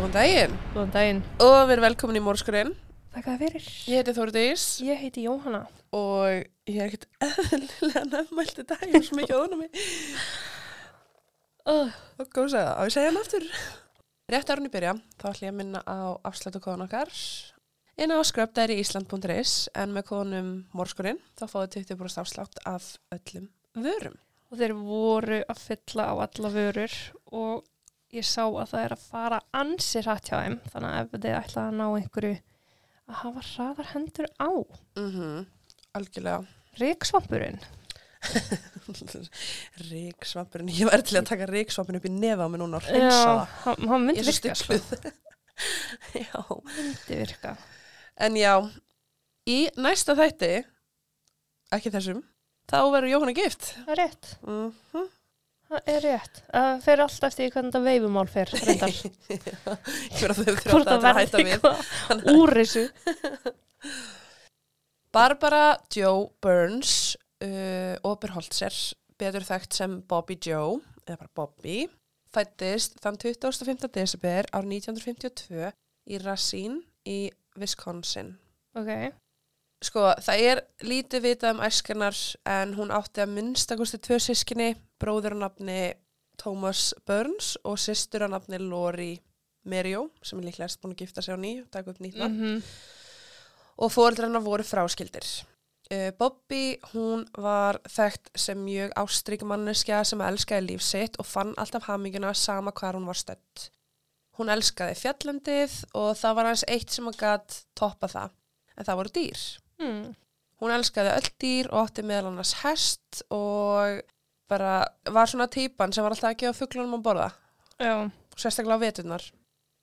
Góðan daginn Góðan daginn. og við erum velkomin í Mórskurinn. Þakka það fyrir. Ég heiti Þórdís Ég heiti Jóhanna. og ég er ekkert eðlilega nefnmælt í dag, ég er svo mikið óðan á mig. Og góð að segja, á ég segja hann aftur. Rétt árun í byrja, þá ætlum ég að minna á afslættu kóðan okkar. Inn á skröpdæriísland.is en með kóðanum Mórskurinn þá fáið 20% afslátt af öllum vörum. og þeir voru að fylla á alla vörur og ég sá að það er að fara ansir hratt hjá þeim. Þannig að ef þið ætla að ná einhverju að hafa hraðar hendur á. Mm Algjörlega. Ríksvampurinn. Ríksvampurinn, ég væri til að taka ríksvampurinn upp í nefa á mig núna og hreinsa Já, það. hann, hann myndi virka. sko. Já. Myndi virka. En já, í næsta þætti, ekki þessum, þá verður Jóhanna gift. Það er rétt. Mm Það er rétt. Það fer allt eftir hvernig þetta veifumál fer, Hvort að það verði eitthvað úr þessu. Barbara Joe Burns, uh, Oberholzer, betur þekkt sem Bobby Joe, eða bara Bobby, fættist þann 25. desember ár 1952 í Racine í Wisconsin. Ok. Sko, það er lítið vitað um æskarnar en hún átti að minnstakosti tvö sískinni, bróður á nafni Thomas Burns og systur á nafni Lori Merjó, sem er líklega búin að gifta sig á ný og taka upp nýtt nafn. Mm Og fóreldrarna voru fráskildir. Uh, Bobby, hún var þekkt sem mjög ástrykmanneskja sem elskaði líf sitt og fann alltaf haminguna sama hvar hún var stödd. Hún elskaði fjallendið og það var hans eitt sem að gatt toppa það, en það voru dýr. mm. Hún elskaði öll dýr og átti meðal annars hest og bara var svona típan sem var alltaf að gefa fugglunum að borða, Já. sérstaklega á veturnar.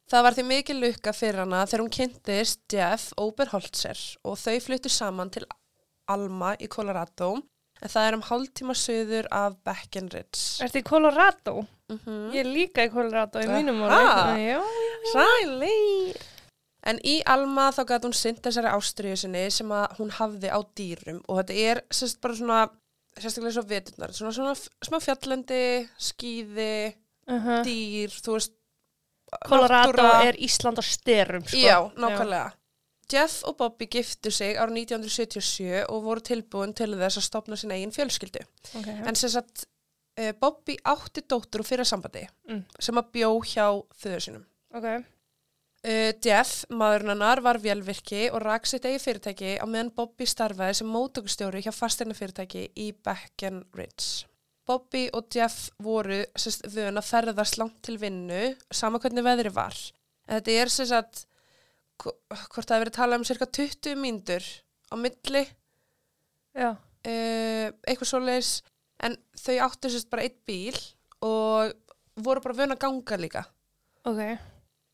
Það var því mikil lukka fyrir hana þegar hún kynntist Jeff Oberholzer og þau fluttu saman til Alma í Colorado en það er um hálftíma söður af Breckenridge. Ertu í Colorado? Mm -hmm. Ég er líka í Colorado í mínum. Já, Sæli! En í Alma þá gæti hún synd þessari ástriðu sinni sem að hún hafði á dýrum og þetta er sérst bara svona, sérstaklega svo veturnar, svona, svona smá fjallendi, skíði, uh -huh. dýr, þú veist, Colorado náttúra. er Ísland á styrum, sko. Já, nákvæmlega. Jeff og Bobby giftu sig árið 1977 og voru tilbúin til þess að stopna sin eigin fjölskyldu. Ok. En sem sagt, uh, Bobby átti dóttur og fyrir sambandi Mm. sem að bjó hjá þauður sinum. ok. Uh, Jeff, maðurinn hennar, var vélvirki og rak sitt eigi fyrirtæki á meðan Bobby starfaði sem mótökustjóri hjá fasteina fyrirtæki í Breckenridge. Bobby og Jeff voru vön að ferðast langt til vinnu, sama hvernig veðri var. En þetta er sérst að, hvort það hefur verið talað um cirka 20 mínútur á milli, uh, eitthvað svoleiðis, en þau áttu sérst bara eitt bíl og voru bara vön að ganga líka Ok.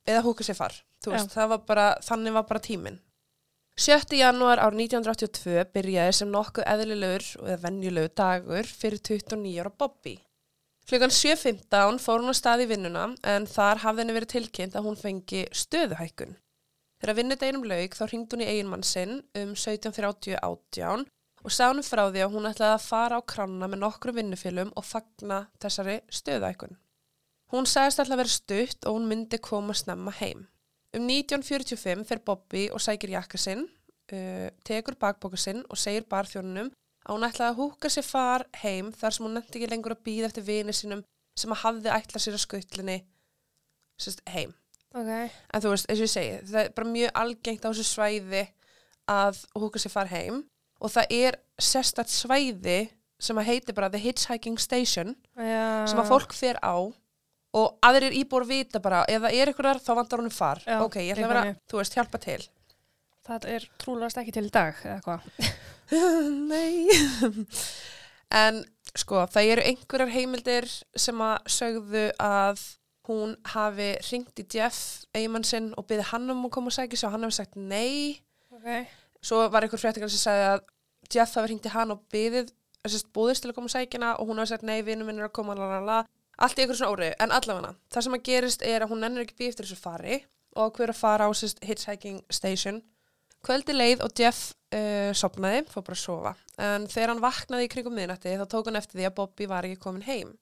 Eða húka sér far, veist, var bara, þannig var bara tíminn. 7. janúar ár 1982 byrjaði sem nokkuð eðlilegur eða venjulegur dagur fyrir 29 ára Bobby. Klukkan 7.15 fór hún á stað í vinnuna en þar hafði henni verið tilkynnt að hún fengi stöðuhækkun. Þegar vinnudeginum lauk þá hringd hún í eiginmann sinn um 17.30 átján og sá hún frá því að hún ætlaði að fara á kranna með nokkru vinnufélum og fagna þessari stöðuhækkun. Hún sagðist alltaf að vera stutt og hún myndi koma snemma heim. Um 1945 fer Bobby og sækir jakka sinn, uh, tekur bakboka sinn og segir barþjónunum að hún ætlaði að húka sér far heim þar sem hún nefndi ekki lengur að býða eftir vini sínum sem að hafði ætlað sér að skutlinni heim. Ok. En þú veist, eins og ég segi, það er bara mjög algengt á þessu svæði að húka sér far heim og það er sérstætt svæði sem að heiti bara The Hitchhiking Station Já. sem að fólk fer á og aðrir íbúr vita bara ef það er ykkur þar þá vantar honum far Já, ok, ég ætla að vera, þú veist, hjálpa til Það er trúlegast ekki til í dag, eða hvað? nei en sko, það eru einhverjar heimildir sem að sögðu að hún hafi ringt í Jeff eigimann sinn og byði hann um að koma og sig og hann hafi sagt nei Ok. svo var einhver fréttingar sem sagði að Jeff hafi ringt í hann og byðið búðist til að koma og hana og hún hafi sagt nei, vinnum minn er að koma lalala. Allt í einhver svona óri, en allavega það sem að gerist er að hún nennir ekki býð eftir þessu fari og hver að fara á sérst hitchhiking station kvöldi leið og Jeff uh, sopnaði, fór bara að sofa en þegar hann vaknaði í kringum miðnætti þá tók hann eftir því að Bobby var ekki komin heim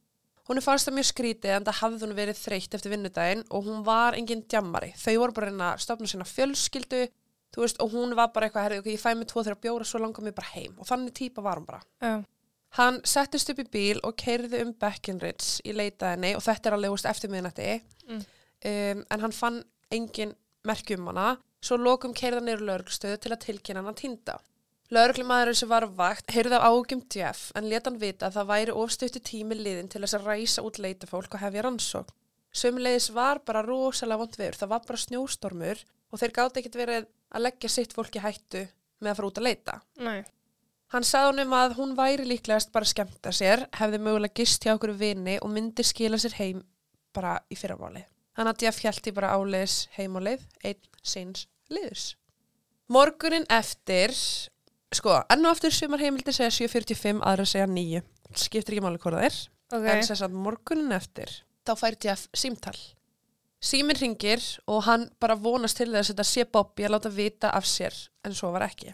Hún er fannst það mjög skrítið en það hafði hún verið þreytt eftir vinnudaginn og hún var engin djammari. Þau voru bara að reyna að stofna sína fjölskyldu, veist, og hún var bara eitthvað, herri, ok, ég fæ mig tvo þeirra bjóra, svo langar mig bara heim. Og þannig típa var hún bara. Já. Hann settist upp í bíl og keirði um Beckenridge í leitaðinni og þetta er alveg úst eftir miðnætti Mm. um, en hann fann engin merki um hana svo lokum keirða neyru lögregstöðu til að tilkynna hann týnda. Lögreglumæðurinn sem var vakt heyrði af ágjum Jeff en leta hann vita að það væri ofstöyti tími liðin til þess að ræsa út leitafólk og hefja rannsókn. Sömulegis var bara rosalega vond veður, það var bara snjóstormur og þeir gáti ekkert verið að leggja sitt fólk í hættu með að fara út að leita. Nei. Hann sagði honum að hún væri líklegast bara að skemmta sér, hefði mögulega gist hjá okkur vini og myndi skila sér heim bara í fyrramáli. Hann að Jeff hjælti bara áleiðis heimáleið, einn síns liðus. Morgunin eftir, sko, enn og aftur sumar heimildir segja 7.45, aðra segja 9. Skiptir ekki máli hvað það er, Ok. en þess að morgunin eftir, þá fær Jeff símtal. Síminn ringir og hann bara vonast til þess að þetta sé Bobby að láta vita af sér, en svo var ekki.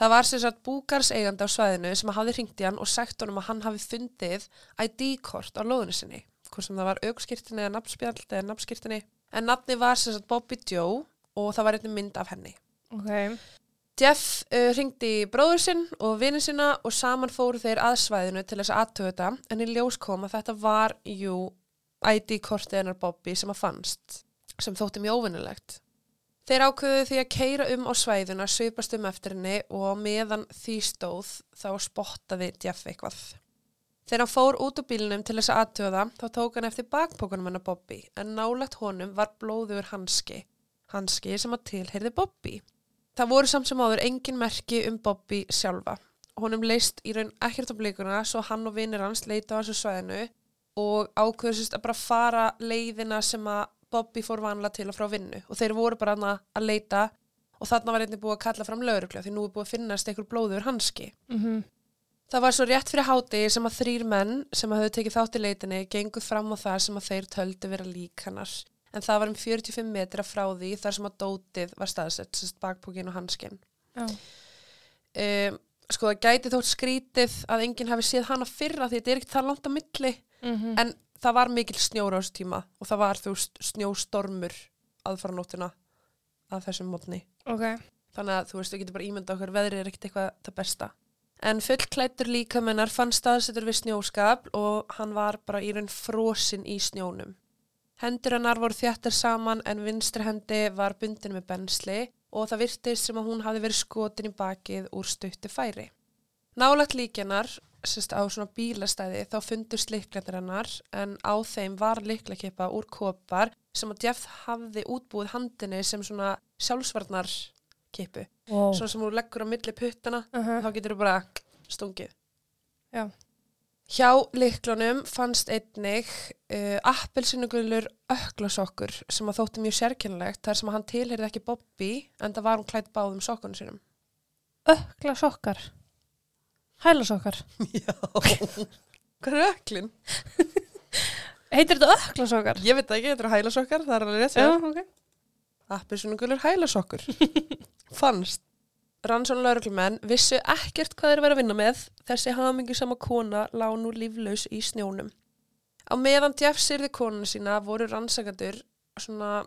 Það var sem sagt búkars eigandi á svæðinu sem hafði hringt í hann og sagt honum að hann hafi fundið ID-kort á lóðinu sinni. Hvort sem það var augskirtinni eða nafnspjald eða nafnskirtinni. En nafni var sem sagt Bobby Joe og það var einnig mynd af henni. Ok. Jeff uh, hringdi í bróður sinn og vinið sinna og saman fóru þeir að svæðinu til þess að aðtöðu þetta en í ljós kom að þetta var, ID-kortið hennar Bobby sem að fannst, sem þótti mjög óvinnilegt. Þeir ákveðu því að keira um á svæðuna, svipast um eftir henni og á meðan því stóð þá spottaði Jeff eitthvað. Þegar hann fór út úr bílnum til þess að aðtöða þá tók hann eftir bakpókunum hennar Bobby en nálagt honum var blóður hanski. Hanski sem að tilheyrði Bobby. Það voru samt sem áður engin merki um Bobby sjálfa. Honum leist í raun ekkert á blikuna svo hann og vinnir hans leita á þessu svæðinu og ákveðsist að bara fara leiðina sem að Bobby fór vanlega til og frá vinnu og þeir voru bara hana að leita og þarna var einnig búið að kalla fram lauruglega því nú er búið að finnast einhver blóður hanski. Mm Það var svo rétt fyrir hátegi sem að þrýr menn sem hafðu tekið þátt í leitinni gengu fram á það sem að þeir töldu vera lík hannar. En það var um 45 metra frá því þar sem að dótið var staðsett, sérst bakpókin og hanskinn. Já. Um, sko það gæti þótt skrítið að enginn hafi séð hana fyrra því þetta er ekkert það langt á milli Mm en það var mikil snjóra á þessu tíma og það var þú veist snjóstormur aðfara nóttina að þessum mótni. Ok. Þannig að þú veist, við getum bara ímynda okkur veðrið er ekkert eitthvað það besta. En fullklættur líkamennar fann staðsettur við snjóskap og hann var bara í raun frosinn í snjónum. Hendur hennar voru þjættar saman en vinstri hendi var bundin með bensli og það virtist sem að hún hafi verið skotin í bakið úr stuttu færi. Nálagt líkjennar, sérst á svona bílastæði, þá fundust líklendur hennar en á þeim var líklakipa úr kopar sem að Jeff hafði útbúið handinni sem svona sjálfsvarnar kipu. Wow. Svona sem þú leggur á milli puttana Uh -huh. þá getur þú bara stungið. Já. Hjá liklunum fannst einnig uh, appelsinugulur öklasokkur sem að þótti mjög sérkennilegt þar sem að hann tilheyrði ekki Bobby en það var hún klætt báðum sokkunum sínum. Ökla sokkar. Hæla sokkar. Já. Hvað er öklin? Heitir þetta ökla sokkar? Ég veit ekki, þetta eru hælasokkar, það er alveg rétt. Já, ok. Appelsinugulur hælasokkur. fannst. Rannsóna lauruglumenn vissu ekkert hvað þeir verið að vinna með. Þessi hamingi sama kona lá nú líflaus í snjónum. Á meðan Jeff syrði konuna sína voru rannsakandur svona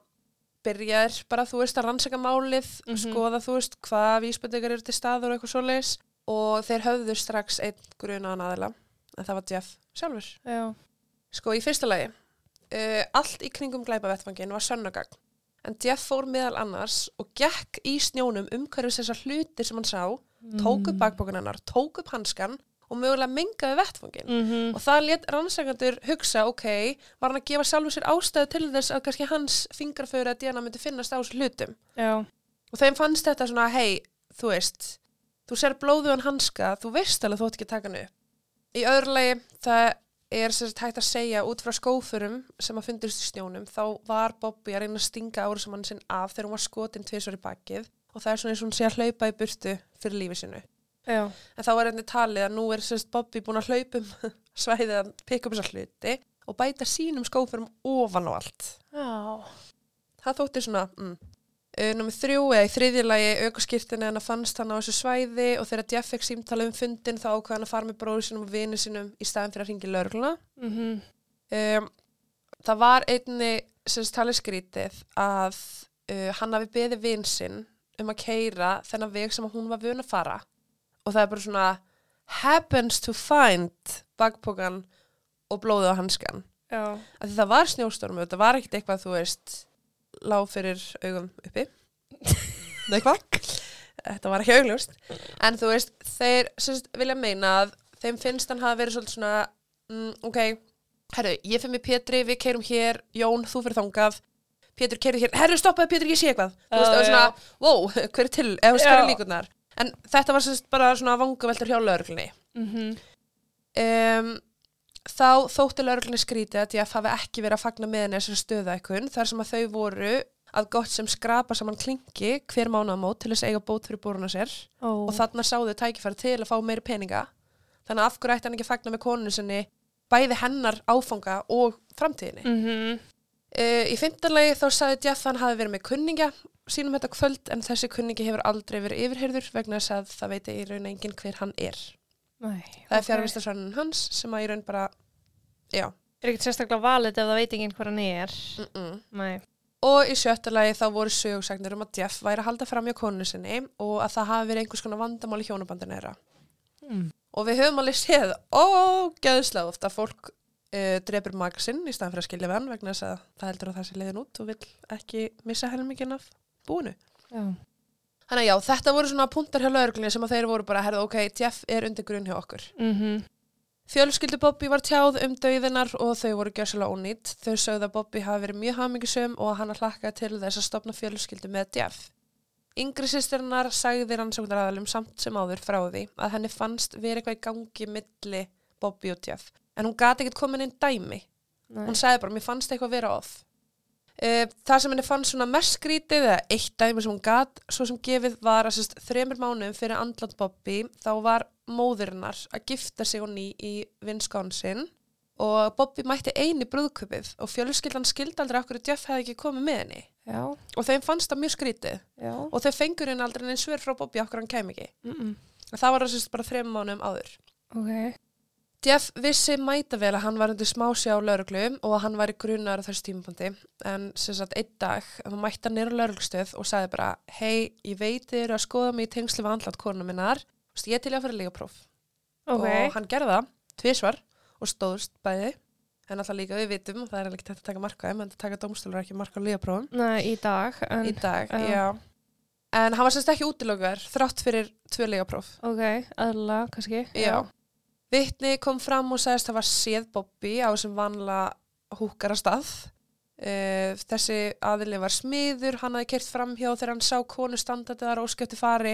byrjaðir bara þú veist að rannsaka málið, Mhm. skoða þú veist hvað vísbendingar eru til staður og eitthvað svoleiðis og þeir höfðu strax einn grunaðan aðila en það var Jeff sjálfur. Já. Sko í fyrsta lagi, uh, allt í kringum glæpavettfangin var sönnagagn. En Jeff fór meðal annars og gekk í snjónum umhverfis þessar hlutir sem hann sá, tók upp bakbókun hennar, tók upp hanskan og mögulega mengaði vettfangin. Mm Og það let rannsakandur hugsa, ok, var hann að gefa sjálfur sér ástæðu til þess að kannski hans fingraföru að DNA myndi finnast á hlutum. Já. Og þeim fannst þetta svona, hei, þú veist, þú ser blóðuðan hanska, þú veist alveg þú ætti ekki að taka hann upp. Í öðru lagi, það er sagt hægt að segja út frá skófurum sem að fundist í snjónum, þá var Bobby að reyna að stinga ára sem hann sinn af þegar hún var skotin tvisvar í bakið og það er svona eins og hún sé að hlaupa í burtu fyrir lífi sinu. Já. En þá er einnig talið að nú er sagt Bobby búin að hlaupum svæðið að pikka upp þessar hluti og bæta sínum skófurum ofan á allt Já. það þótti svona mm. Uh, Númer þrjú eða í þriðjulagi aukaskýrtin en að fannst hann á þessu svæði og þegar Jeff fekk símtala um fundin þá ákvað hann að fara með bróður sinum og vini sinum í staðin fyrir að ringi lörgluna Mm um, það var einni sem talið skrítið að uh, hann hafi beðið vinsinn um að keira þennan veg sem hún var vun að fara. Og það er bara svona happens to find bakpokan og blóðið á hanskan það var snjóstormu, þetta var ekkert eitthvað þú veist, lág fyrir augum uppi. Nei hvað? Þetta var ekki augljóst. En þú veist, þeir sérst, vilja meina að þeim finnst hann hafa verið svolítið svona mm, ok, herru, ég fyrir mig Pétri, við keirum hér, Jón, þú fyrir þangað. Pétur keirið hér, herru stoppaði Pétur, ég sé eitthvað. Þú veist, það var svona, wow, hver er til eða hver er Já. líkurnar? En þetta var sérst bara svona vangaveltur hjá lögreglunni. Mm um, þá þótti lögreglunni skrítið að Jeff hafi ekki verið að fagna með henni þessari stöðaikun þar sem að þau voru að gott sem skrapa saman klingi hver mánaðamót til þess að eiga bót fyrir búruna sér Ó. og þarna sáðu tækifæri til að fá meiri peninga þannig að af hverju ætti hann ekki að fagna með koninu sinni bæði hennar áfanga og framtíðinni Mhm. uh, í fimmtarlegi þá sagði Jeff að hann hafi verið með kunningja sínum þetta kvöld en þessi kunningi hefur aldrei verið yfirheyrður vegna þess að það veit í raun enginn hver hann er Nei, það er ok. fjárvistarsvannin hans sem að í raun bara já Er ekkert sérstaklega valið ef það veit enginn hvað hann er. mm -mm. Og í sjötta lagi þá voru sögsagnir um að Jeff væri að halda fram hjá konu sinni og að það hafi verið einhvers konar vandamál í hjónabandinu þeirra. Mm. Og við höfum alveg séð ógeðslega oft að fólk uh, drefur maka sinn í staðan fyrir að skilja hann vegna þess að það heldur að það sé leiðin út og vil ekki missa helmingin af búinu. Já. Þannig að já, þetta voru svona punktar hjá lauruglunni sem að þeir voru bara, herðu, ok, Jeff er undir grunn hjá okkur. Mhm. Fjölskyldu Bobby var tjáð um dauðinar og þau voru gjössalega ónýtt. Þau sögðu að Bobby hafi verið mjög hamingisum og að hann að hlakka til þess að stopna fjölskyldu með Jeff. Yngri sýstirinnar sagði rannsóknar aðalum samt sem áður frá því að henni fannst verið eitthvað í gangi milli Bobby og Jeff. En hún gati ekkert komin inn dæmi. Nei. Hún sagði bara, mér fannst eitthvað vera off. Uh, það sem henni fannst svona mest skrítið eða eitt dæmi sem hún gat svo sem gefið var að sérst þremur mánuðum fyrir andland Bobby þá var móðurinnar að gifta sig og ný í Wisconsin og Bobby mætti eini brúðköpið og fjölskyldan skildi aldrei okkur að Jeff hefði ekki komið með henni Já. og þeim fannst það mjög skrítið Já. og þau fengur henni aldrei neins svör frá Bobby okkur hann kem ekki Mm -mm. og það var sérst bara þremur mánuðum áður Ok. Jeff vissi mæta vel að hann var undir smásjá lauruglu og að hann var í grunar á þessu tímapunkti en sem sagt einn dag hann mætti hann nýra lauruglustöð og sagði bara hei, ég veit þið eru að skoða mig í tengsli við andlat konu minnar ég til í að fyrir líka próf Ok. og hann gerði það, tvisvar og stóðust bæði en alltaf líka við vitum, það er ekki tætt að taka marka en það taka dómstólur ekki marka á lígaprófum Nei, í dag. En, í dag, já en hann var semst ekki útilögur þrátt fyrir tvö lígapróf Ok, aðla, kannski. Já. Vittni kom fram og sagðist að það var séð Bobby á þessum vanla húkara stað. Uh, þessi aðili var smiður, hann hafði kert fram hjá þegar hann sá konu standandi þar óskjöpti fari.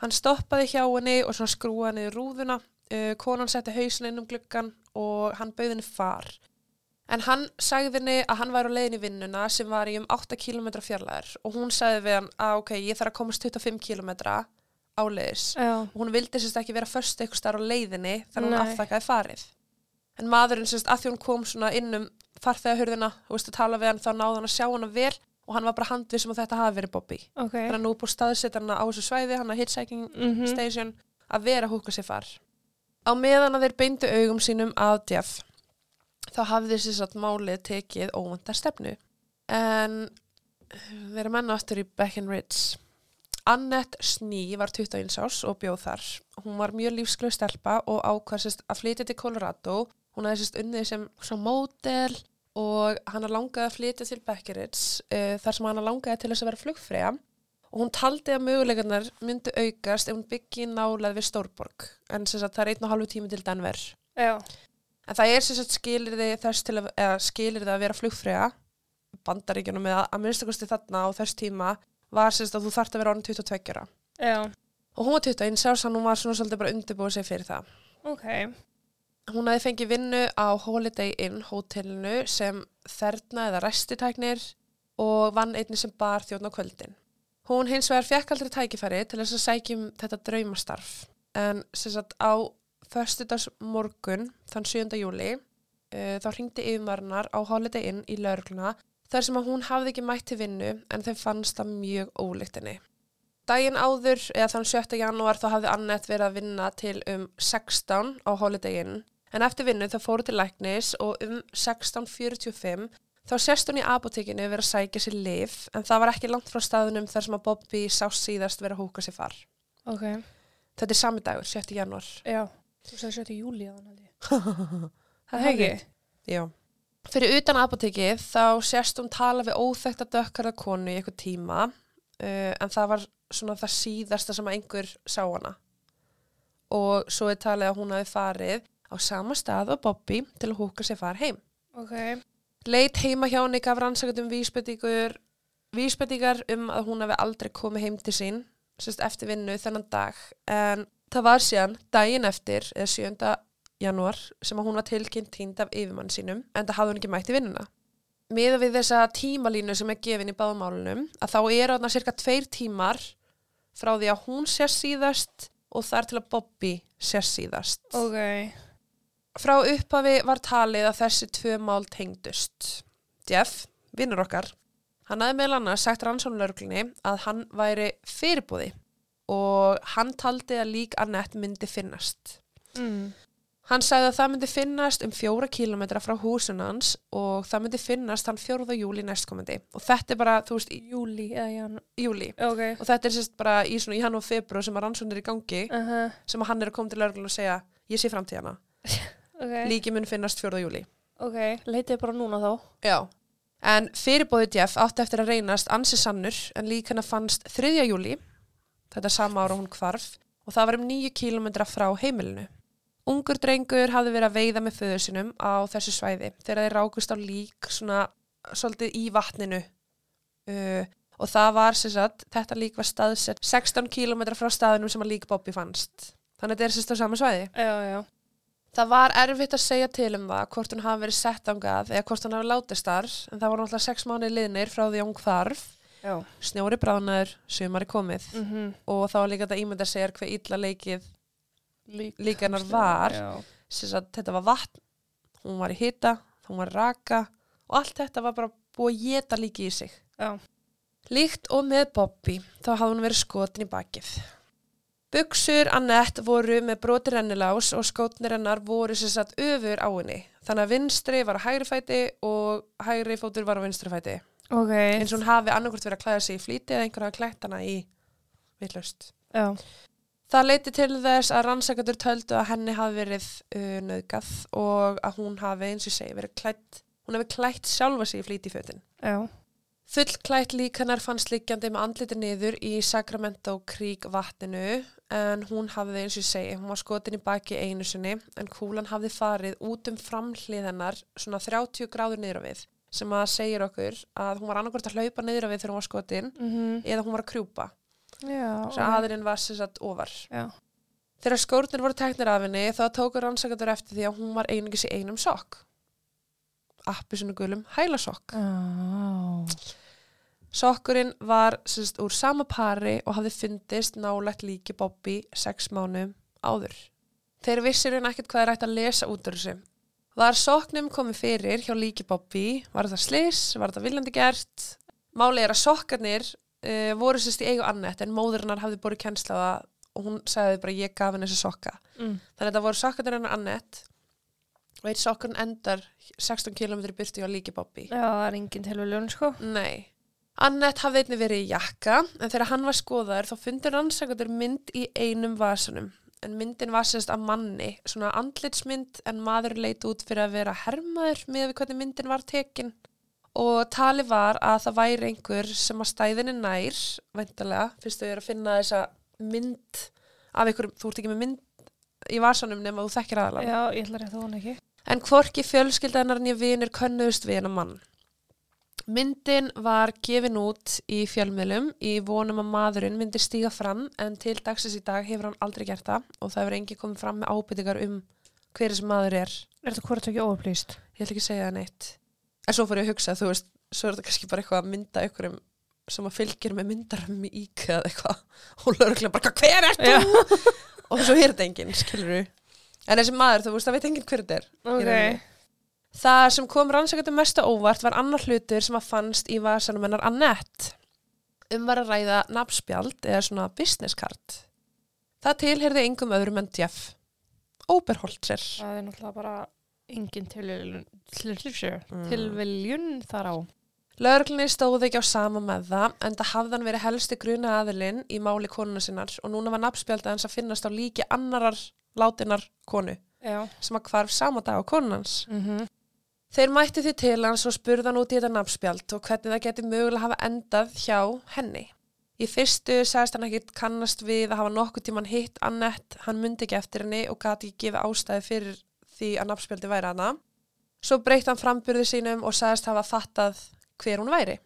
Hann stoppaði hjá henni og skrúaði niður rúðuna. Uh, konan setti hausin inn um gluggan og hann bauði henni far. En hann sagði henni að hann var á leiðin í vinnuna sem var í um 8 km fjarlæðar og hún sagði við hann að ok, ég þarf að komast 25 km áleiðis. Og hún vildi sérst ekki vera först eitthvað starf á leiðinni þannig hún Nei. afþakkaði farið. En maðurinn sérst að því hún kom svona inn um farþegahurðina og veist að tala við hann þá náði hann að sjá hana vel og hann var bara handvissum að þetta hafi verið Bobby. Ok. þannig að nú búið staðsett hana á þessu svæði hann að hitchhiking Mhm. station að vera að húka sér far. Á meðan að þeir beindu augum sínum að Jeff þá hafði þessi satt málið tekið óvandar stefnu. En við erum enn aftur í Breckenridge Annette Sný var 21 árs og bjóð þar. Hún var mjög lífsglöð stelpa og ákvæðsist að flytja til Colorado. Hún hefði sérst unnið sem svona módel og hann langaði að flytja til Beckeridge uh, þar sem hann langaði til þess að vera flugfreyja og hún taldi að möguleikarnar myndu aukast ef hún byggi nálega við Stórborg en sagt það er einn og halvu tími til Denver. Já. En það er skilirði þess til að, að vera flugfreyja bandaríkjunum eða að minnstakosti þarna á þess tíma var sem sagt að þú þarft að vera orðin 22 ára. Já. Og hún var 21 árs, þannig hún var svona svolítið bara undirbúið sig fyrir það. Ok. Hún hefði fengið vinnu á Holiday Inn hótelinu sem þerna eða restitæknir og vann einni sem bar þjóðn á kvöldin. Hún hins vegar fekk aldrei tækifæri til þess að sækjum þetta draumastarf. En sem sagt á föstudags morgun, þann 7. júli, uh, þá ringdi yfirmarnar á Holiday Inn í laurugluna þar sem að hún hafði ekki mætt til vinnu en þeim fannst það mjög ólíkt henni. Daginn áður, eða þann 7. janúar, þá hafði Annette verið að vinna til um 16 á Holiday Inn En eftir vinnu þá fóru til læknis og um 1645 þá sérst hún í apotekinu verið að sækja sér lif en það var ekki langt frá staðunum þar sem að Bobby sá síðast verið að húka sér far. Ok, Þetta er sami dagur, 7. janúar. já. Þú sagði 7. júli á hann, ég. Það ekki? Já. Fyrir utan apotekið þá sérst hún tala við óþekta dökkarða konu í eitthvað tíma uh, en það var svona það síðasta sem að einhver sá hana. Og svo er talið að hún hafi farið á sama stað og Bobby til að húka sér far heim. Ok. Leit heima hjá henni gaf rannsakandum vísbendingur, vísbendingar um að hún hafi aldrei komið heim til sín sérst eftir vinnu þennan dag en það var síðan daginn eftir eða 7. janúar sem að hún var tilkynnt tínd af yfirmann sínum en það hafði hún ekki mætt í vinnuna. Miða við þessa tímalínu sem er gefin í báðumálunum að þá eru þarna cirka tveir tímar frá því að hún sér síðast og þar til að Bobby sér síðast. Ok. Frá upphafi var talið að þessi tvö mál tengdust. Jeff, vinnur okkar, hann hafði meðal annars sagt rannsónulörglunni að hann væri fyrirbúði og hann taldi að lík Annette myndi finnast. Mm. Hann sagði að það myndi finnast um fjóra kílometra frá húsun hans og það myndi finnast hann fjórða júli næstkomandi. Og þetta er bara, þú veist, Júli júli. Ok. Og þetta er sérst bara í í hann og febru sem að rannsónur í gangi Uh -huh. sem að hann er að koma til lörglun og segja ég sé framtíðana. Ok. Líki mun finnast fjórða júli. ok. Leitið bara núna þá. Já. En fyrirbóði Jeff átti eftir að reynast ansi sannur en lík hennar fannst 3. júli, þetta sama ára hún hvarf, og það var um 9 kílometra frá heimilinu. Ungur drengur hafði verið að veiða með föður sinum á þessu svæði þegar þeir rákust á lík svona svolítið í vatninu uh, og það var sem sagt, þetta lík var staðsett 16 kílometra frá staðinum sem að lík Bobby fannst. Þannig að þetta er sérst á sama svæði. Já, já. Það var erfitt að segja til um það hvort hún hafi verið sett ángað eða hvort hún hafi látist þar en það voru náttúrulega sex mánuði liðnir frá því að hún hvarf, Já. snjóri bránaður, sumari komið Mm -hmm. og þá var líka þetta ímynda sér hver illa leikið líka hennar var, að þetta var vatn, hún var í hita, hún var raka og allt þetta var bara búið að geta líki í sig. Já. Líkt og með Bobby þá hafði hún verið skotin í bakið. Buksur Annette voru með broti rennilás og skótnir hennar voru sem sagt öfur á henni. Þannig að vinstri var á hægri fæti og hægri fótur var á vinstri fæti. Ok. Eins og hún hafi annarkvort verið að klæða sig í flýti eða einhver hafi klætt hana í vitlaust. Já. Það leiti til þess að rannsakatur töldu að henni hafi verið uh, nöðgað og að hún hafi eins og segi verið klætt, hún hafi klætt sjálfa sig í flýti í fötin. Já. Fullklætt lík hennar fannst líkjandi með andliti niður í Sacramento Creek vatninu en hún hafði eins og segi, hún var skotin í baki einu sinni en kúlan hafði farið út um framhlið hennar svona 30 gráður niður á við sem að segir okkur að hún var annarkvort að hlaupa niður á við þegar hún var skotin Mm eða hún var að krjúpa. Þess að aðurinn var sem sagt ofar. Já. Þegar skórnir voru teknir af henni þá tókur rannsakandur eftir því að hún var einungis í einum sokk. Appisinu gulum hælasokk. Já. Sokkurinn var sérst, úr sama pari og hafði fundist nálægt líki Bobby sex mánum áður. Þeir vissir hún ekkert hvað er hægt að lesa út úr þessu. Var soknum komið fyrir hjá líki Bobby? Var þetta slis? Var þetta viljandi gert? Máli er að sokkarnir uh, voru sérst í eigu annett en móðurinnar hafði á það og hún sagði bara ég gaf henni þessi sokka. Mm. Þannig að þetta voru sokkarnir hennar annett og eitt sokkurinn endar 16 km í byrtu hjá líki Bobby. Já, það er engin tilvæljón, sko. Nei. Annett hafði einnig verið í jakka en þegar hann var skoðaður þá fundur rannsakandur mynd í einum vasanum en myndin var sérst af manni svona andlitsmynd en maður leit út fyrir að vera hermaður með við hvernig myndin var tekin og tali var að það væri einhver sem að stæðinni nær veintalega, fyrst þau eru að finna þessa mynd af einhverjum, þú ert ekki með mynd í vasanum nema þú þekkir aðalega Já, ég ætla rétt að hún ekki. En hvorki fjölskyldanar nýja vinir könnuðust við hennar mann. Myndin var gefin út í fjölmiðlum í vonum að maðurinn myndi stíga fram en til dagsins í dag hefur hann aldrei gert það og það hefur engi komið fram með ábyrtingar um hver þessi maður er. Er þetta hvort ekki óupplýst? Ég ætla ekki að segja það neitt. En svo fór ég að hugsa, þú veist, svo er þetta kannski bara eitthvað að mynda einhverjum sem að fylgir með myndarum í ík eða eitthvað og lögurlega bara, hver er þú? og svo er þetta enginn, skilur En þessi maður, þú veist, það veit enginn hver þetta er. í rauninni. Ok. Það sem kom rannsakandi mest á óvart var annar hlutur sem að fannst í vasanum hennar Annette. Um var að ræða nafnspjald eða svona business card. Það tilherði engum öðrum en Jeff. Oberholzer. Það er náttúrulega bara engin tilviljun, Mm. tilviljun þar á. Lörglunni stóði ekki á sama með það en það hafði hann verið helsti gruna aðilinn í máli konuna sinnar og núna var nafnspjaldið hans að finnast á líki annarar látinar konu Já. sem að hvarf sama dag á konunans. Mm -hmm. Þeir mætti því til hans og spurði hann út í þetta nafnspjald og hvernig það geti mögulega hafa endað hjá henni. Í fyrstu sagðist hann ekkit kannast við að hafa nokkuð tíman hitt Annett, hann myndi ekki eftir henni og gati ekki gefið ástæði fyrir því að nafnspjaldi væri hana. Svo breytti hann frambyrði sínum og sagðist hafa fattað hver hún væri.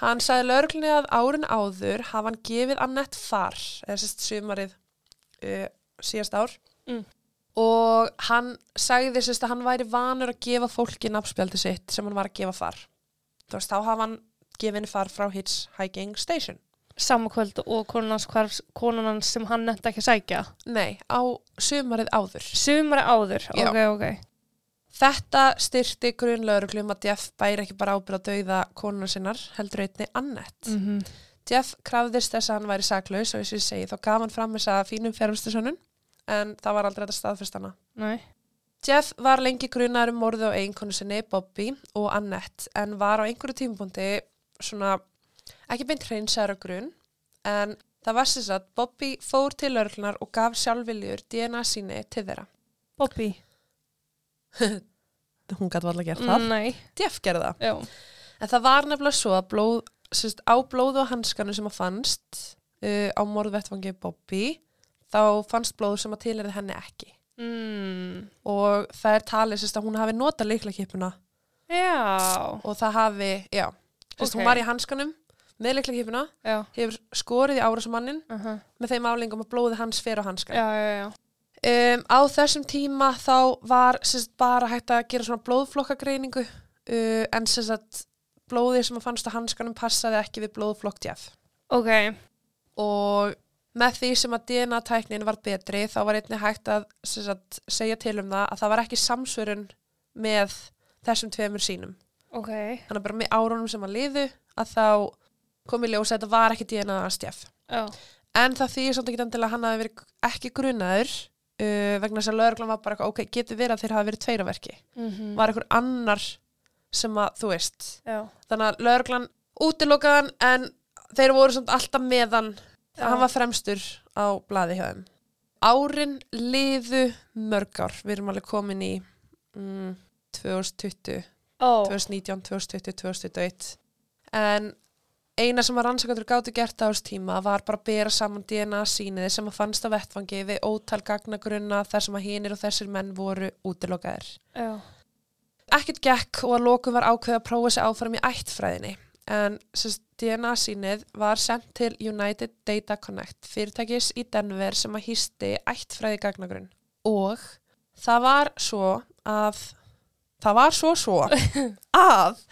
Hann sagði lögreglunni að árin áður hafa hann gefið Annett far, eða sérst sumarið uh, síðast ár. Mm. Og hann sagði sérst að hann væri vanur að gefa fólki nafnspjaldi sitt sem hann var að gefa far. Þú veist, þá hafa hann gefið henni far frá Hitchhiking Station. Samakvöld og konunans konunans sem hann nefndi ekki að sækja. Nei, á sumarið áður. Sumari áður, Já. ok, ok. Þetta styrti grunlauruglum að Jeff bæri ekki bara ábyrð að dauða konuna sinnar, heldur einni Annett. Mm Jeff krafðist þess að hann væri saklaus og eins og ég segi, þá gaf hann fram þessa fínum fjármstusönnun, en það var aldrei þetta staðfyrst hana. Nei. Jeff var lengi grunar um morðu á eiginkonu sinni, Bobby og Annette, en var á einhverju tímapunkti svona, ekki beint hreinsaður á grun, en það var sem sagt, Bobby fór til örglunar og gaf sjálfviljur DNA síni til þeirra. Bobby. Hún gæti alveg gert það. Nei. Jeff gerði það. Já. En það var nefnilega svo að blóð, sérst, á blóðu og hanskanu sem að fannst uh, á morðvettfangi Bobby, þá fannst blóðu sem að tilherði henni ekki. Mm. Og það er talið sérst, að hún hafi notað leiklakipuna Já. og það hafi, já, sérst, Ok. hún var í hanskanum með leiklakipuna, hefur skorið í árásmannin Uh -huh. með þeim álingum að blóði hans. Já, já, já. Um, á þessum tíma þá var sérst, bara hægt að gera svona blóðflokkagreiningu uh, en sérst, blóðið sem að fannst á hanskanum passaði ekki við blóðflokk Jeff. Ok. og með því sem að DNA-tæknin var betri þá var einnig hægt að sagt, segja til um það að það var ekki samsvörun með þessum tveimur sínum. Ok. Þannig að bara með árunum sem að liðu að þá kom í ljós að þetta var ekki DNA-stjaf. Já. En það þýðir samt ekki endilega hann hafi verið ekki grunaður uh, vegna þess að lögreglan var bara ok, getur verið að þeir hafi verið tveir á verki. Mm Var einhver annar sem að, þú veist, Já. þannig að lögreglan útilokaðan en þeir voru samt alltaf meðan Já. hann var fremstur á blaði hjá þeim árin liðu mörg ár við erum alveg komin í mm, 2020, Ó. 2019 2020, 2021 en eina sem að rannsakandur gátu gert á þess tíma var bara að bera saman DNA sínið sem að fannst á vettfangi við ótal gagnagrunna þar sem að hinir og þessir menn voru útilokaðir. Já. ekkert gekk og að lokum var ákveð að prófa sig áfram í ættfræðinni. En sérst, DNA sínið var sendt til United Data Connect fyrirtækis í Denver sem að hýsti ættfræði gagnagrunn. Og það var svo að það var svo svo að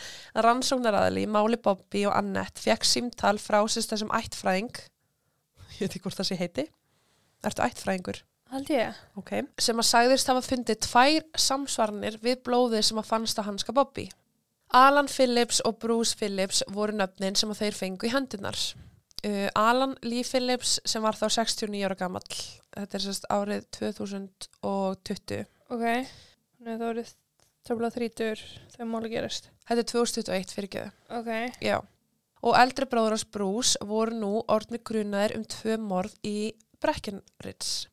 rannsóknaraðali Máli Bobby og Annette fekk símtal frá sérst þessum ættfræðing ég veit ekki hvort það sé heiti Ertu ættfræðingur? Hald ég. okay. sem að sagðist hafa fundið tvær samsvarnir við blóðið sem að fannst á hanska Bobby. Alan Phillips og Bruce Phillips voru nöfnin sem að þeir fengu í hendunar. Uh, Alan Lee Phillips sem var þá 69 ára gamall, þetta er sérst árið 2020. Ok. Nei, það voru töfla þrítur þegar máli gerist. Þetta er 2021 fyrir göðu. Ok. Já. Og eldri bróður hans Bruce voru nú orðni grunaðir um tvö morð í Breckenridge.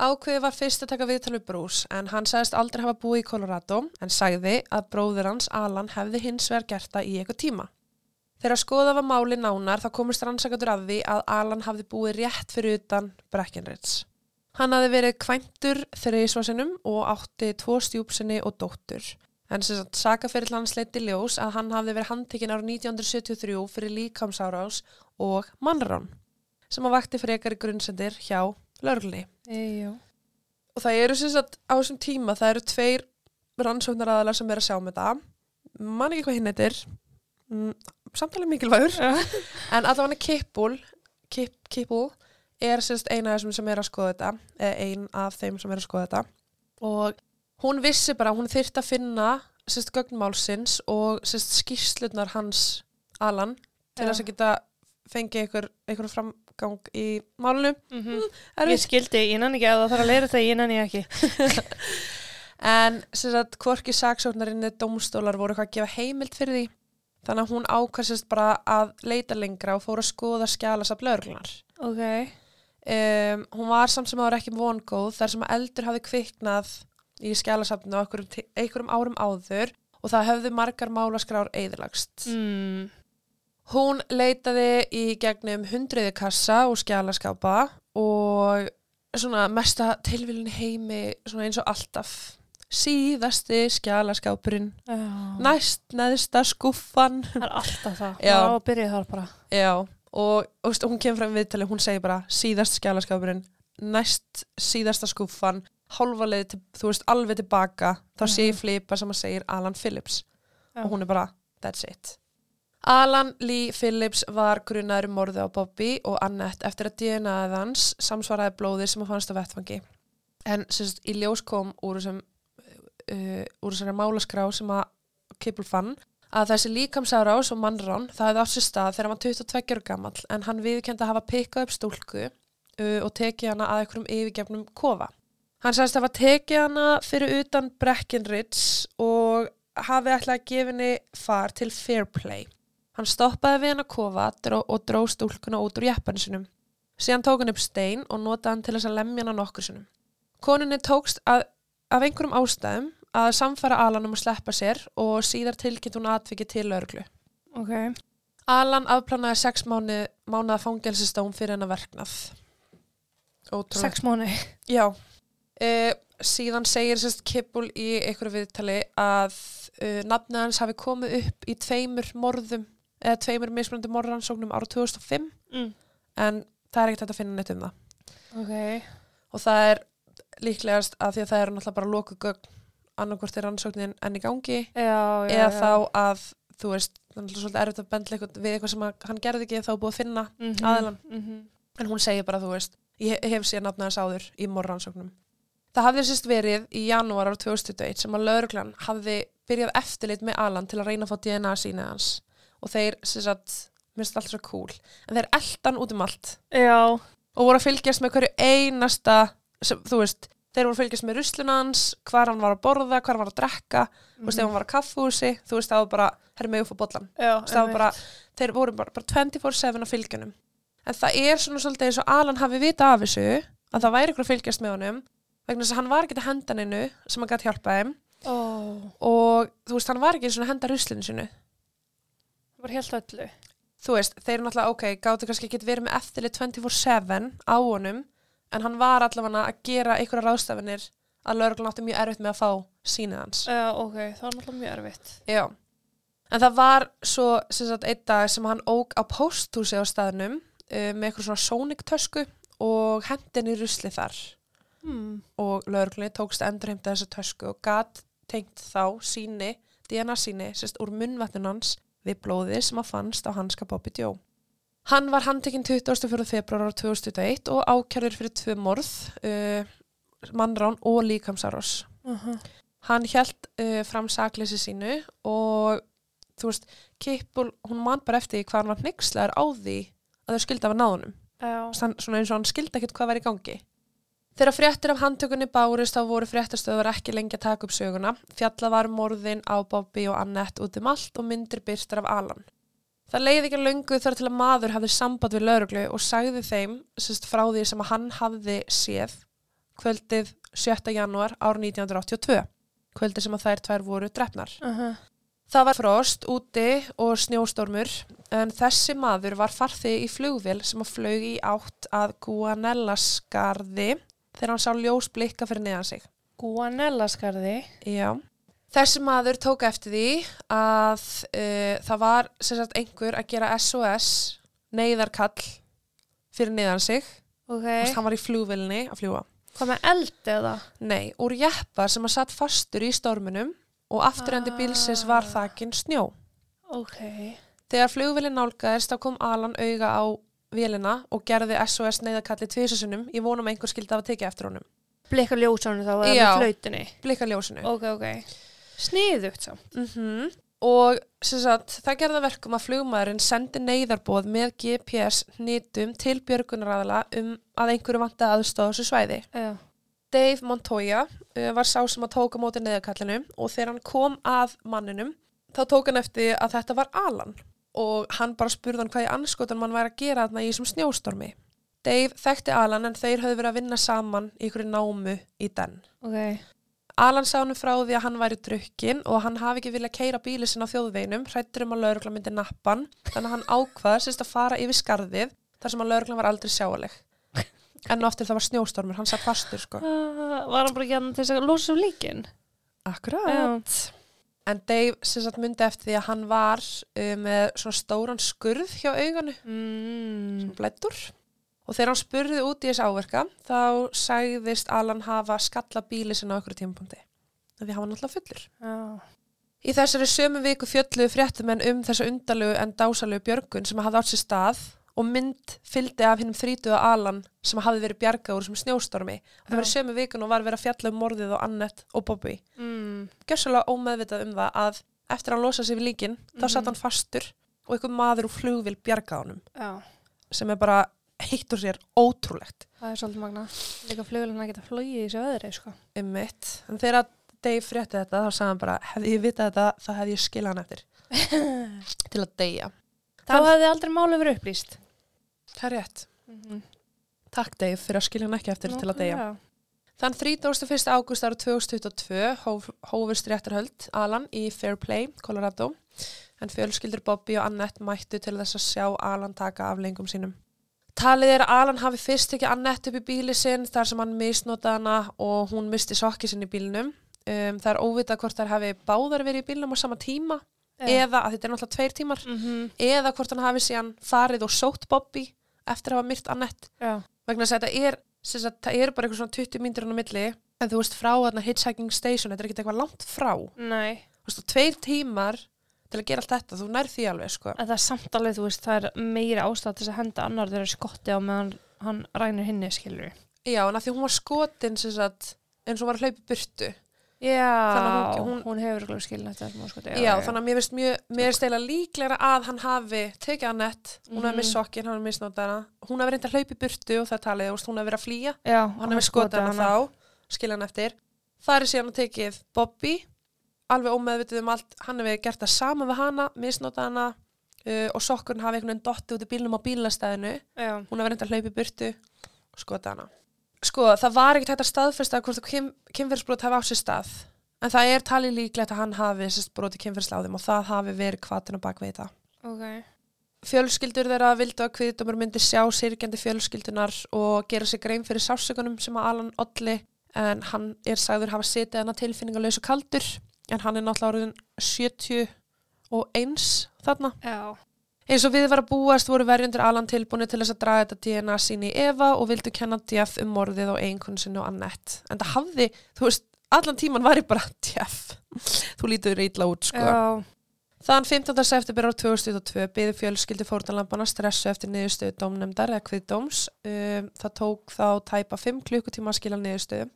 Ákveði var fyrst að taka viðtal við Bruce en hann sagðist aldrei hafa búið í Colorado en sagði að bróður hans Alan hefði hins vegar gert það í eitthvað tíma. Þegar skoða var máli nánar þá komist rannsakatur að því að Alan hafði búið rétt fyrir utan Breckenridge. Hann hafði verið kvæntur þreysvarsinum og átti tvo stjúpsinni og dóttur. En sem sagt, sakaferill hans leiti ljós að hann hafði verið handtekinn ára 1973 fyrir líkamsárás og mannrán sem að vakti frekar í grunnsendir hjá lörglunni. Ejjú. Og það eru sem sagt á þessum tíma, það eru tveir rannsóknaraðalar sem er að sjá með það. Man ekki hvað hinn heitir, mm, samtalið mikilvægur, en allavega Kippul, Kip, Kippul er sagt eina af þessum sem er að skoða þetta, eða ein af þeim sem er að skoða þetta. Og hún vissi bara, að hún þyrfti að finna sagt gögnmálsins og sem sagt skýrslutnar hans Alan til þess að geta fengið einhver, einhver fram forgang í málunum. Mm Ég Erfitt. skildi, ég nenni ekki að það þarf að leira þetta, ég nenni ekki. En sem sagt, hvorki saksóknarinni dómstólar voru eitthvað að gefa heimild fyrir því. Þannig að hún ákvæmsist bara að leita lengra og fór að skoða skjálasafn lögreglunar. Ok. Um, hún var samt sem áður ekki vongóð þar sem eldur hafi kviknað í skjálasafninu á einhverjum, árum áður og það höfðu margar málaskrár eðilagst. Mm. Hún leitaði í gegnum hundriði kassa og skjálaskápa og svona mesta tilvílun í heimi svona eins og alltaf síðasti skjálaskápurinn Já. næst neðsta skuffan Það er alltaf það. Það á að byrja þar bara. Já, og, og hún kemur fram við viðtali, hún segir bara síðast skjálaskápurinn, næst síðasta skuffan, hálfa leið til, þú veist, alveg tilbaka, þá sé ég Mhm. flipa sem að segir Alan Phillips Já. og hún er bara, that's it. Alan Lee Phillips var grunaður um morði á Bobby og Annette eftir að DNA-ið hans samsvaraði blóði sem að fannst á vettfangi. En sérst, í ljós kom úr þessum uh, úr þessari málaskrá sem að Kippel fann að þessi líkamsárás og mannrán það hefði átt sér stað þegar hann var 22 ára gamall en hann viðkendi að hafa pikkað upp stúlku uh, og tekið hana að einhverjum yfirgefnum kofa. Hann sagðist að hafa tekið hana fyrir utan Breckenridge og hafi ætlaði að gefa henni far til Fairplay. Hann stoppaði við hana kofa dró, og dró stúlkuna út úr jeppanum sinum. Síðan tók hann upp stein og notaði hann til þess að lemja hana nokkur sinum. Konunni tókst að, af einhverjum ástæðum að samfara Alan um að sleppa sér og síðar tilkynnt hún atvikið til örglu. Ok. Alan afplanaði sex mánu, mánuða fangelsistóm fyrir hennar verknað. Ótrúlega. Sex mánu. Já. Uh, síðan segir sérst Kippul í einhverju viðtali að uh, nafnið hans hafi komið upp í tveimur morðum eða tveimur mismunandi morðrannsóknum ára 2005 Mm. en það er ekkert að finna neitt um það. Ok. Og það er líklegast að því að það eru náttúrulega bara loku gögn annarkvort er rannsóknin enn í gangi Já, já, eða já. þá að þú veist, það er náttúrulega svolítið erfitt að bendla eitthvað við eitthvað sem að, hann gerði ekki þá búið að finna mm aðilann. -hmm. en hún segir bara, þú veist, ég he- hef séð nafna þess áður í morrannsóknum. Það hafði sérst verið í janúar ára 2021 sem að lauruglan hafði byrjað eftirlit með Alan til að reyna að fá DNA sínið hans og þeir, sérst að, minnst allt svo cool, en þeir eldan út um allt Já. og voru að fylgjast með hverju einasta, sem, þú veist, þeir voru fylgjast með ruslun hans, hvar hann var að borða, hvar hann var að drekka, þú veist, ef hann var að kaffúsi, þú veist, það var bara, herri mig upp á bollan. Já, Þú veist, það var bara, þeir voru bara, bara 24-7 á fylgjunum. En það er svona svolítið eins og Alan hafi vita af þessu, að það væri ykkur að fylgjast með honum, vegna þess að hann var ekki að henda neinu sem hann gæti hjálpa þeim Ó, og þú veist, hann var ekki svona að henda ruslinu sinu. það var helt öllu. Þú veist, þeir eru náttúrulega, ok, gáttu kannski ekki verið með eftirlit 24-7 á honum, en hann var allavega að gera einhverja ráðstafinir að lögreglan átti mjög erfitt með að fá sínið hans. Já, ok, það var náttúrulega mjög erfitt. Já. En það var svo, sagt, einn dag sem hann óg á pósthúsi á staðnum uh, með eitthvað svona sóniktösku og hendin í rusli þar Hmm. og lögreglunni tókst endurheimta þessa tösku og gat tengt þá síni, DNA síni, sérst úr munnvatnun hans við blóðið sem að fannst á hanska Bobby Joe. Hann var handtekinn 24. februar ára 2021 og ákjörður fyrir tvö morð, uh, mannrán og líkamsárós. Uh -huh. Hann held uh, fram sakleysi sínu og þú veist, Kippul, hún man bara eftir hvað hann var hnyggslegar á því að þau skildi af að náðunum. Já. Hann, svona eins og hann skildi ekkert hvað var í gangi. Þegar fréttir af handtökunni bárust þá voru fréttastöðvar ekki lengi að taka upp söguna. Fjalla var morðin á Bobby og Annette út um allt og myndir byrstar af Alan. Það leiði ekki löngu þar til að maður hafði samband við lauruglu og sagði þeim sérst, frá því sem að hann hafði séð kvöldið 7. janúar árið 1982. Kvöldið sem að þær tvær voru drefnar. Uh -huh. Það var frost úti og snjóstormur en þessi maður var farþið í flugvél sem að flög í átt að Guanellaskarði þegar hann sá ljós blikka fyrir neðan sig. Guanellaskarði. Já. Þessi maður tók eftir því að uh, það var sagt einhver að gera SOS neyðarkall fyrir neðan sig. Ok. Okay. Hann var í flugvélni að fljúa. Hvað með eld eða? Nei, úr jeppa sem að satt fastur í storminum og afturendi Ah. bílsins var þakin snjó. Ok. Þegar flugvélinn nálgæðist þá kom Alan auga á vélina og gerði SOS neyðakalli tvisasunum. Ég vonum að einhver skildi af að tekja eftir honum. Blikka ljósánu þá eða Já. með flautinni. Blika ljósinu. Ok, ok. Sniðugt samt. Mm og sem sagt, það gerði að verkum að flugmaðurinn sendi neyðarbóð með GPS nýtum til björgunaraðala um að einhverju vanti aðstóða þessu svæði. Já. Dave Montoya uh, var sá sem að tóka móti neyðarkallinu og þegar hann kom að manninum þá tók hann eftir að þetta var Alan og hann bara spurði hann hvað í anskotan mann væri að gera þarna í þessum snjóstormi. Dave þekkti Alan en þeir höfðu verið að vinna saman í ykkur námu í den. Ok. Alan sá hann frá því að hann væri drukkin og hann hafi ekki viljað keira bíli sinna á þjóðveinum, hrættur um að laurugla myndi nappan, þannig að hann ákvaða sérst að fara yfir skarðið þar sem að lauruglan var aldrei sjáaleg. En oftir það var snjóstormur, hann satt fastur sko. Uh, var hann bara ekki hann til þess að losa um líkin? Akkurat. En Dave sem sagt myndi eftir því að hann var uh, með svona stóran skurð hjá auganu, Mm. blættur. Og þegar hann spurði út í þessi áverka, þá sagðist Alan hafa skalla bíli sinna á okkur tímapunkti. Því hann var náttúrulega fullur. Já. Í þessari sömu viku fjölluðu fréttumenn um þessa undarlegu en dásalegu björgun sem hafði átt sér stað og mynd fylgdi af hinnum þrítuða Alan sem hafði verið bjargað úr sem snjóstormi. Það var í sömu vikun og var verið að fjalla um morðið og Annett og Bobby. Mm. Gjössalega ómeðvitað um það að eftir að hann losa sig við líkin, þá Mhm. satt hann fastur og einhver maður úr flugvil bjargað honum Já. sem er bara heitt og sér ótrúlegt Það er svolítið magna. Líka flugulina geta flogið í þessu öðri, sko. um mitt. En þegar Dave frétti þetta, þá sagði hann bara, hefði ég vitað þetta, þá hefði ég skilað hann eftir til að deyja. Þá hefði aldrei málið verið upplýst. Það er rétt. Mm -hmm. Takk Dave fyrir að skilja hann ekki eftir til að deyja. Já. Þann 31. ágúst ára 2022 hóf, hófust réttarhöld Alan í Fairplay, Colorado en fjölskyldur Bobby og Annette mættu til þess að sjá Alan taka af lengum sínum. Talið er að Alan hafi fyrst ekki Annette upp í bíli sinn þar sem hann misnotaði hana og hún misti sokki sinn í bílinum. Um, það er óvitað hvort þær hafi báðar verið í bílnum á sama tíma eða að þetta er náttúrulega tveir tímar Mm -hmm. eða hvort hann hafi síðan farið og sótt Bobby eftir að hafa myrt Annette Já. vegna að þetta er, sagt, það er bara eitthvað svona 20 mínútur hann á milli en þú veist frá þarna hitchhiking station, þetta er ekkert eitthvað langt frá þú Nei. veist, og tveir tímar til að gera allt þetta, þú nær því alveg sko. En það er samt alveg, þú veist, það er meiri ástæð til að henda annar þeirra skotti á meðan hann rænir hinni, skilur já, en að því hún var skotin sagt, eins og var í burtu. Já, hún, hún- hún, hefur skilin eftir þessum áskoti. já, þannig að mér mjög, mér stela líklega að hann hafi tekið að nett, hún hafi Mhm. mist sokkin hann hafi misnótað hana, hún hafi reyndið að hlaupa í burtu og það talið, hún hafi verið að flýja. Já, hann hefur skotið hana þá, skilja hann eftir. Það er síðan að tekið Bobby alveg ómeðvitið um allt. Hann hefur gert það sama við hana, misnotað hana uh, og sokkurinn hafi einhvern veginn dotti út í bílnum á bílastæðinu, Já, hún hefur reynda að hlaupa í burtu og skotið hana. Sko, það var ekkert hægt að staðfesta hvort að kynferðsbrot hafi á sér stað en það er talið líklegt að hann hafi sérst broti kynferðsláðum og það hafi verið kvatin á bakvið það ok. fjölskyldur þeirra vildu að kviðdómur myndi sjá sirkjandi fjölskyldunar og gera sig grein fyrir sásökunum sem að Alan Olli en hann er sagður hafa setið hana tilfinningalös og kaldur en hann er náttúrulega orðin 70 og eins þarna. Já. Eins og við var að búast voru verjundur Alan tilbúinu til þess að draga þetta DNA sín í Eva og vildu kenna Jeff um morðið og einhvern sinni og Annette. En það hafði, þú veist, allan tíman var ég bara Jeff. Þú lítur ítla út, sko. Já. Þann 15. september á 2022 byði fjölskyldi fórtanlampana stressu eftir niðurstöðu dómnefndar eða kviðdóms. Um, það tók þá tæpa 5 klukkutíma að skila niðurstöðu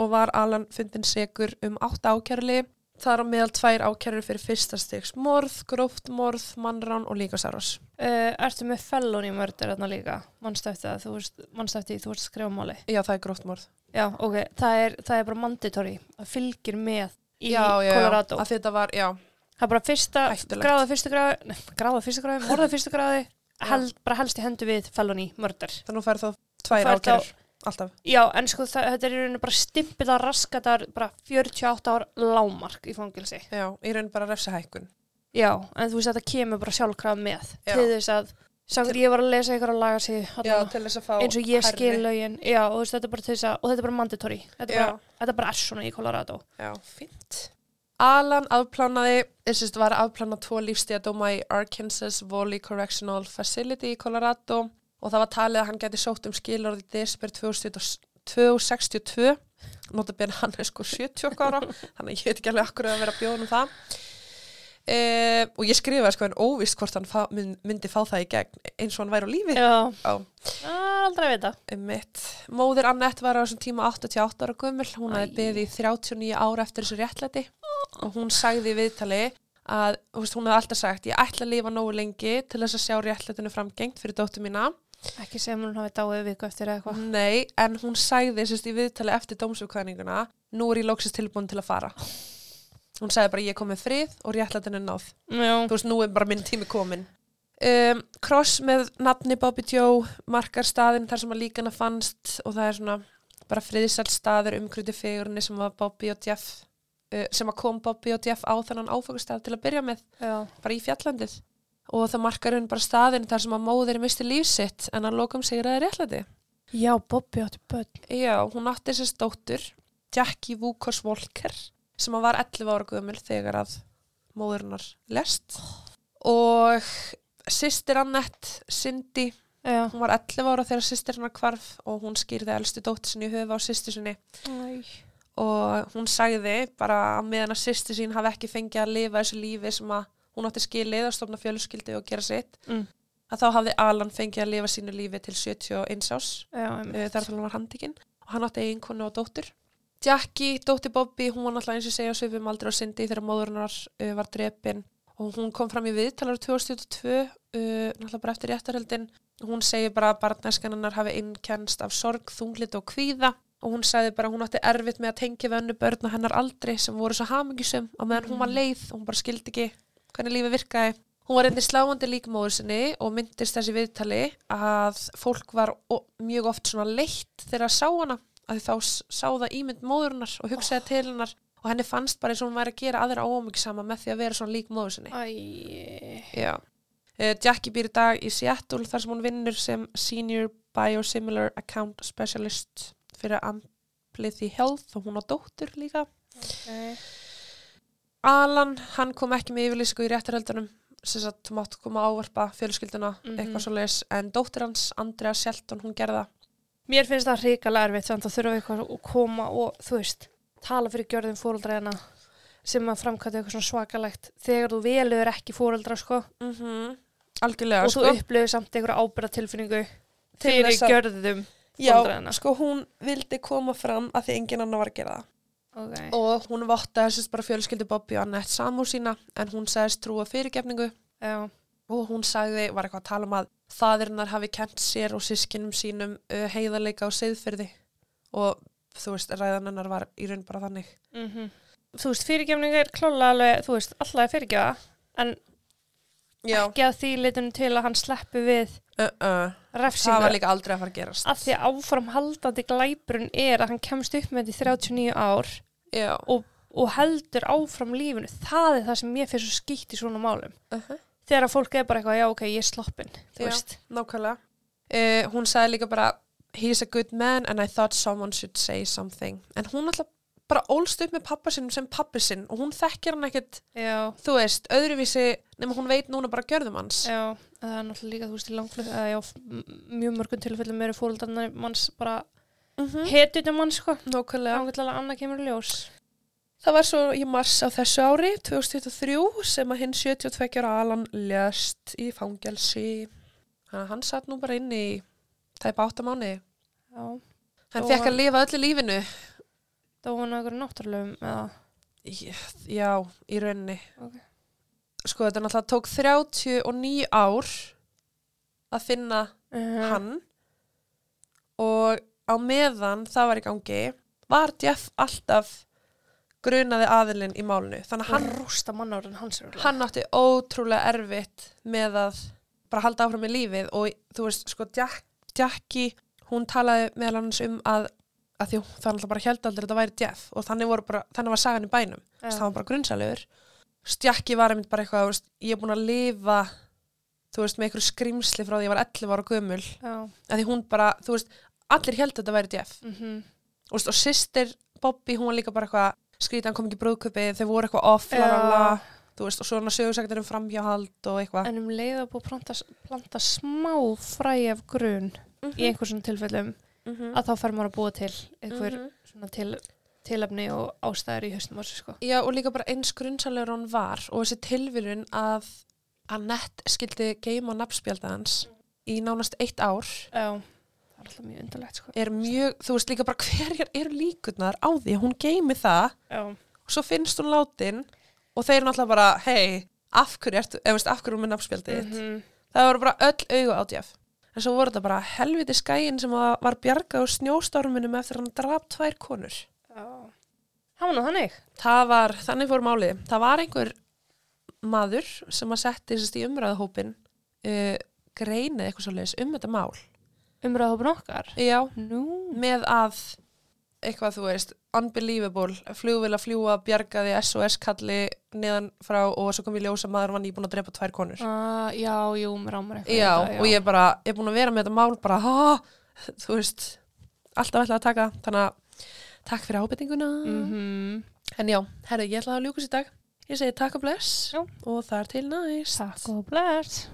og var Alan fundin segur um 8 ákjærli. Það er á meðal tvær ákjærur fyrir fyrsta stegs morð, gróft morð, mannrán og líkasárás. Uh, ertu með felony mördur þarna líka? Manstu eftir það, þú veist, manstu eftir því þú veist að skrifa máli. Já, það er gróft morð. Já, ok, það er, það er bara mandatory. Það fylgir með í Colorado. Að þetta var, já, Það er bara fyrsta, Hættulegt. gráða fyrsta gráði, nei, gráða fyrsta gráði, morða fyrsta gráði, held, bara helst í hendu við felony murder. þannig að færð þá tvær ákjærur, alltaf. Já, en sko það, þetta er í rauninu bara stimpið að raskatar bara 48 ár lámark í fangilsi. Já, í raun bara refsa hækkun. Já, en þú veist að þetta kemur bara sjálfkraf með Já. til þess að, sangur ég var að lesa ykkur að laga sig að eins og ég skil lögin, já, og veist þetta er bara til þess að, og þetta er bara mandatory, þetta er bara, er bara er svona í Colorado. Já, fínt. Alan afplánaði, þessist var að afplána tvo lífstíðadóma í Arkansas Valley Correctional Facility í Colorado og það var talið að hann geti sótt um skilorði desper 2062 notabene hann er sko 70 okkar ára þannig ég veit ekki alveg akkur að vera að bjóða um það. E, og ég skrifaði sko en óvist hvort hann fá, mynd, myndi fá það í gegn eins og hann væri á lífi. Aldrei að vita. mitt. Móðir Annette var á þessum tíma 88 ára gömul, hún hefði beðið í 39 ára eftir þessu réttlæti. Og hún sagði í viðtali að hún hefði alltaf sagt ég ætla að lifa nógu lengi til þess að sjá réttlætinu framgengt fyrir dóttu mína Ekki sem hún hafi dáið viku eftir eða eitthvað. Nei, en hún sagði sérst í viðtali eftir dómsugkvæðninguna nú er ég lóksist tilbúin til að fara hún sagði bara ég kom með frið og réttlætinu er náð Já. þú veist, nú er bara minn tími komin um, Kross með nafni Bobby Joe markar staðin þar sem að líkana fannst og það er svona bara friðsælt staður umkruti fegurni sem var Bobby og Jeff uh, sem að kom Bobby og Jeff á þennan áfangastað til að byrja með Já. bara í fjallandið og það markar hún bara staðin þar sem að móðir misti lífsitt en að lokum sigraði réttlæti Já, Bobby átti börn. Já, hún átti þessi stóttur Jackie Wukos Volker sem að var 11 ára gömul þegar að móðurinnar lest og sýstir Annette Cindy, Já. hún var 11 ára þegar sýstir hennar hvarf og hún skýrði elstu dóttir sinni í höfu á sýstir sinni Æ. og hún sagði bara að meðan að sýstir sín hafi ekki fengið að lifa þessu lífi sem að hún átti skilið að stofna fjölskyldi og gera sitt Mm. að þá hafði Alan fengið að lifa sínu lífi til 71 ás þar til hann var handikinn og hann átti eiginkonu og dóttur. Jackie, dóttir Bobby, hún var náttúrulega eins og segja á svipum aldrei á Cindy þegar móðurinnar uh, var drepin. Og hún kom fram í viðtalar 2022 uh, náttúrulega bara eftir réttarhöldin. Hún segir bara að barnæskanannar hafi innkennst af sorg, þunglit og kvíða. Og hún sagði bara að hún átti erfitt með að tengja við önnu börn á hennar aldri sem voru svo hamingisum og meðan hún var leið og hún bara skildi ekki hvernig lífi virkaði Hún var einnig sláandi líkmóður sinni og myndist þessi viðtali að fólk var mjög oft svona leitt þegar að sá hana að þá sá það ímynd móðurinnar og hugsaði til hennar og henni fannst bara eins og hún væri að gera aðra ómyggsama með því að vera svona líkmóður sinni. Æ. Já. Uh, Jackie býr í dag í Seattle þar sem hún vinnur sem Senior Biosimilar Account Specialist fyrir Amplithy Health og hún á dóttur líka. Okay. Alan, hann kom ekki með yfirlýsingu í réttarhöldunum sem sagt, þú mátt koma að ávarpa fjölskylduna Mhm. eitthvað svo leis, en dóttir hans Andrea Shelton, hún gerða Mér finnst það hrikalega erfitt þannig að þurfa eitthvað að koma og þú veist, tala fyrir gjörðum fóreldræðina sem að framkvæmta eitthvað svona svakalegt þegar þú velur ekki fóreldra sko mm -hmm. algjörlega, og sko þú upplifir samt einhverja ábyrðatilfinningu Til fyrir gjörðum já, foreldranna. sko hún vildi koma fram að því enginn annar var að gera það okay. og hún vottaði sérst bara fjölskyldu Bobby og Annette samúr sína en hún sagðist trúa fyrirgefningu. Já, og hún sagði, var eitthvað að tala um að faðirinnar hafi kent sér og sískinum sínum uh, heiðarleika og siðferði. Og þú veist, ræðan hennar var í raun bara þannig. Mm Þú veist, fyrirgefning er klálega alveg, þú veist, alltaf fyrirgefa en Já, ekki að því litunum til að hann sleppi við uh -uh. refsingu. Það var líka aldrei að fara að gerast. Að því að áframhaldandi glæpurinn er að hann kemst upp með þetta í 39 ár Já, og heldur áfram lífinu. Það er það sem mér finnst svo skýtt í svona málum. Uh -huh. þegar að fólk er bara eitthvað, já ok, ég er sloppin nákvæmlega. Uh, Hún sagði líka bara He's a good man and I thought someone should say something. En hún alltaf bara ólst upp með pappa sinn sem pappi sinn og hún þekkir hann ekkert, já, þú veist, öðruvísi nema hún veit núna bara gjörðum hans já það er náttúrulega líka, þú veist, í langflug eða já, mjög mörgum tilfellum eru fóröldarnar manns bara mm -hmm. hetjutum manns sko, Nákvæmlega ángætlega annað kemur ljós Það var svo í mars á þessu ári, 2023, sem að hinn 72 ára Alan lést í fangelsi. Þannig að hann satt nú bara inn í tæpa áttamáni. já, Hann Og fekk að lifa öllu lífinu. Var hann eitthvað náttúrulegum eða, Í- Já, í rauninni. Ok. Sko, þetta náttúrulega tók 39 ár að finna uh, hann og á meðan það var í gangi var Jeff alltaf grunaði aðilinn í málinu. Þannig að hann rústa mannárun hans hann átti ótrúlega erfitt með að bara halda áfram með lífið og þú veist, sko, Jack, Jackie, hún talaði meðal hans um að, að því það náttúrulega bara held aldrei að þetta væri Jeff og þannig, bara, þannig var sagan í bænum, Já. það var bara grunnsælegur. Jackie var einmitt bara eitthvað, veist, ég er búin að lifa, þú veist, með einhverju skrimsli frá því ég var 11 ára gömul, já, að því hún bara, þú veist, allir held að þetta væri Jeff. mhm. Og, veist, og sýstir Bobby, hún var líka bara eitthvað, skrítið, hann kom ekki í brúðköpið, þau voru eitthvað off, la, la, la, þú veist, og svona sögursæktar um framhjáhald og eitthvað. en um leið að búið að að þá fer maður að búa til einhver Mhm. svona til, tilefni og ástæður í haustum á sig sko. Já, og líka bara eins grunnsalegur hann var og þessi tilvílun að Annette skildi geima nafnspjálda hans í nánast eitt ár Já, það er alltaf mjög undarlegt sko. er mjög, þú veist líka bara hverjar eru líkurnar á því að hún geimi það Já, og svo finnst hún látin og þeir náttúrulega bara, hei, af hverju ertu, eða veist, af hverju er með nafnspjaldið þitt? Mhm. Það voru bara öll augu á djaf. En svo voru þetta bara helviti skæin sem var bjargað úr snjóstorminum eftir að hann draf tvær konur. Já. Það var nú þannig. Það var, þannig fór málið, það var einhver maður sem að sérst í umræðahópin uh, greinið eitthvað svo leiðis um þetta mál. Umræðahópin okkar. Já, Nú. með að eitthvað þú veist, unbelievable, flugvél að fljúa, bjargaði SOS-kalli neðan frá og svo kom í ljós að maður var nýbúin að drepa tvær konur. Uh, já, jú, mér ámur eitthvað. Já, þetta, og ég bara, ég er búin að vera með þetta mál bara, ha, þú veist, alltaf ætlaði að taka, þannig að takk fyrir ábyrtinguna. Mhm. En já, herri, ég ætlaði að ljúkast í dag. Ég segi takk og bless Já. og það er til næst. Takk og bless.